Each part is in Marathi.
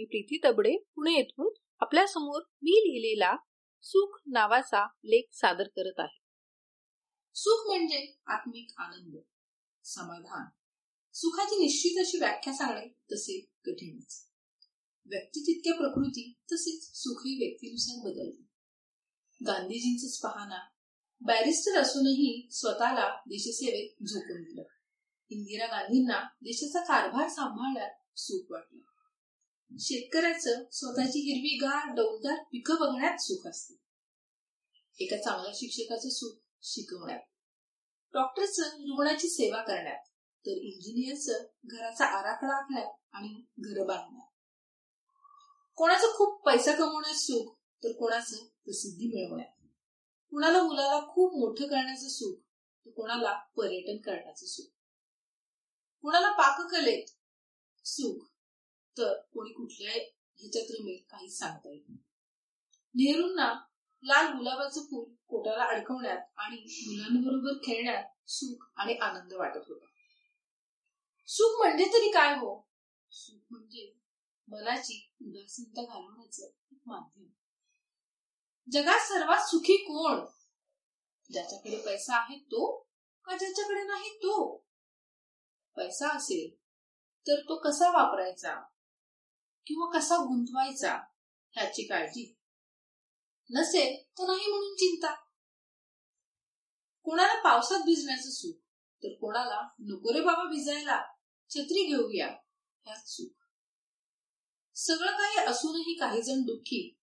मी प्रीती दबडे पुणे येथून आपल्यासमोर मी लिहिलेला सुख नावाचा लेख सादर करत आहे. सुख म्हणजे आत्मिक आनंद समाधान. सुखाची निश्चित अशी व्याख्या सांगणे तसे कठीणच. व्यक्ती तितक्या प्रकृती तसेच सुखही व्यक्तीनुसार बदलते. गांधीजींच पाहना बॅरिस्टर असूनही स्वतःला देशसेवेत झोकून दिलं. इंदिरा गांधींना देशाचा कारभार सांभाळण्यात सुख वाटलं. शेतकऱ्याचं स्वतःची हिरवी गार डौलदार पिकं बघण्यात सुख असते. एका चांगल्या शिक्षकाचं सुख शिकवण्यात. डॉक्टरचं रुग्णाची सेवा करण्यात तर इंजिनियरचं घराचा आराखडा आखण्यात आणि घर बांधण्यात. कोणाचं खूप पैसा कमवण्यात सुख तर कोणाचं प्रसिद्धी मिळवण्यात. कुणाला मुलाला खूप मोठं करण्याचं सुख तर कोणाला पर्यटन करण्याचं सुख. कुणाला पाककलेत सुख तर कोणी कुठल्या ह्याच्यात रमेल काही सांगता येत नाही. नेहरूंना लाल गुलाबाचं फूल कोटाला अडकवण्यात आणि मुलांबरोबर खेळण्यात सुख आणि आनंद वाटत होता. सुख म्हणजे तरी काय हो? सुख म्हणजे मनाची उदासीनता घालवण्याचं एक माध्यम. जगात सर्वात सुखी कोण? ज्याच्याकडे पैसा आहे तो का ज्याच्याकडे नाही तो? पैसा असेल तर तो कसा वापरायचा? किंवा कसा गुंतवायचा ह्याची काळजी नसेल तर नाही म्हणून चिंता. कोणाला पावसात भिजण्याचं सुख तर कोणाला नको रे बाबा भिजायला छत्री घेऊया ह्यात सुख. सगळं काही असूनही काही जण दुःखी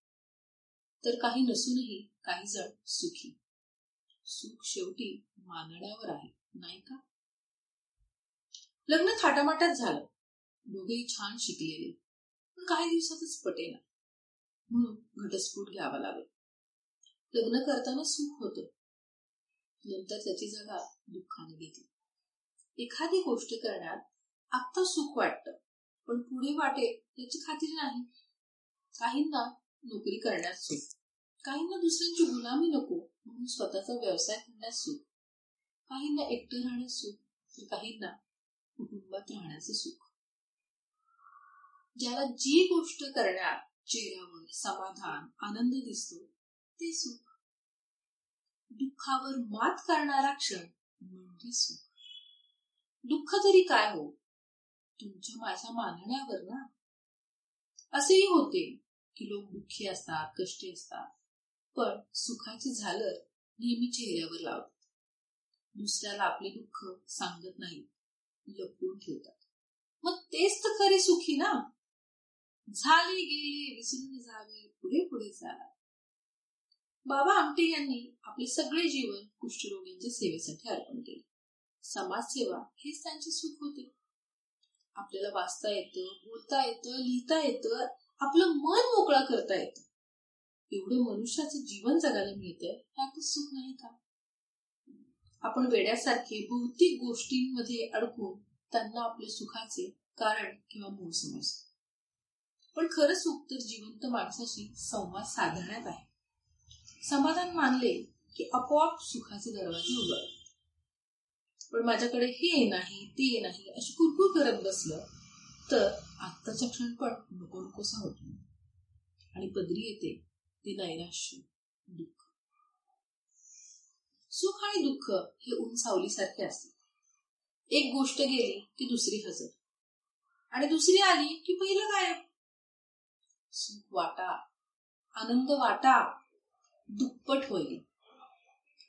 तर काही नसूनही काही जण सुखी. सुख शेवटी मानण्यावर आहे नाही का? लग्न थाटामाटात झालं. दोघेही छान शिकलेले. काही दिवसातच पटेना. म्हणून घटस्फोट घ्यावा लागला. लग्न करताना सुख होत. नंतर त्याची जागा दुःखाने घेतली. एखादी गोष्ट करण्यात आत्ता सुख वाटत पण पुढे वाटेल याची खात्री नाही. काहींना नोकरी करण्यात सुख काहींना दुसऱ्यांची गुलामी नको म्हणून स्वतःचा व्यवसाय करण्यात सुख काहींना एकटं राहण्यास सुख तर काहींना कुटुंबात राहण्याचं सुख. ज्याला जी गोष्ट करण्यात चेहऱ्यावर समाधान आनंद दिसतो ते सुख. दुःखावर मात करणारा क्षण म्हणजे सुख. दुःख तरी काय हो? तुमच्या माझ्या मानण्यावर ना? असेही होते की लोक दुःखी असतात कष्टी असतात. पण सुखाची झालर नेहमी चेहऱ्यावर लावतात. दुसऱ्याला आपले दुःख सांगत नाही लपवून ठेवतात. मग तेच तर खरे सुखी ना? झाले गेले विसरून जावे पुढे पुढे जा बाबा आमटे यांनी आपले सगळे जीवन कुष्ठरोग्यांच्या सेवेसाठी अर्पण केले. समाजसेवा हेच त्यांचे सुख होते. आपल्याला वाचता येतं बोलता येतं लिहिता येतं आपलं मन मोकळं करता येतं. एवढं मनुष्याचं जीवन जगायला मिळतंय ह्यातच सुख नाही का? आपण वेड्यासारखे भौतिक गोष्टींमध्ये अडकून त्यांना आपल्या सुखाचे कारण किंवा मूळ समजतो. पण खरं सुख तर जिवंत माणसाशी संवाद साधण्यात आहे समाधान मानले की आपोआप सुखाचे दरवाजे उघडतात पण माझ्याकडे हे नाही ते नाही अशी कुरकुर करत बसलं तर आत्ताचा क्षणपण नको नकोसा होतो. आणि पदरी येते ते नैराश्य दुःख. सुख आणि दुःख हे ऊन सावलीसारखे असते एक गोष्ट गेली की दुसरी हजर. आणि दुसरी आली की पहिलं गायब. सुख वाटा आनंद वाटा दुप्पट होईल.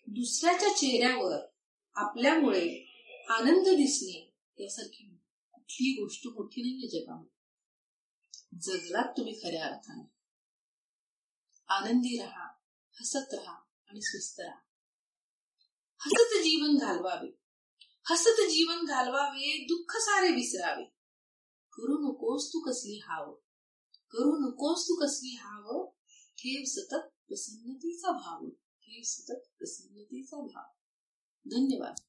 दुसऱ्याच्या चेहऱ्यावर आपल्यामुळे आनंद दिसणे यासारखी कुठली गोष्ट मोठी नाहीये जगामध्ये. जगलात तुम्ही खऱ्या अर्थाने. आनंदी राहा हसत राहा आणि स्वस्थ राहा. हसत जीवन घालवावे. हसत जीवन घालवावे दुःख सारे विसरावे. करू नकोस तू कसली हाव. करू नकोस तू कसली हाव? ठेव सतत प्रसन्नतेचा भाव. ठेव सतत प्रसन्नतेचा भाव. धन्यवाद.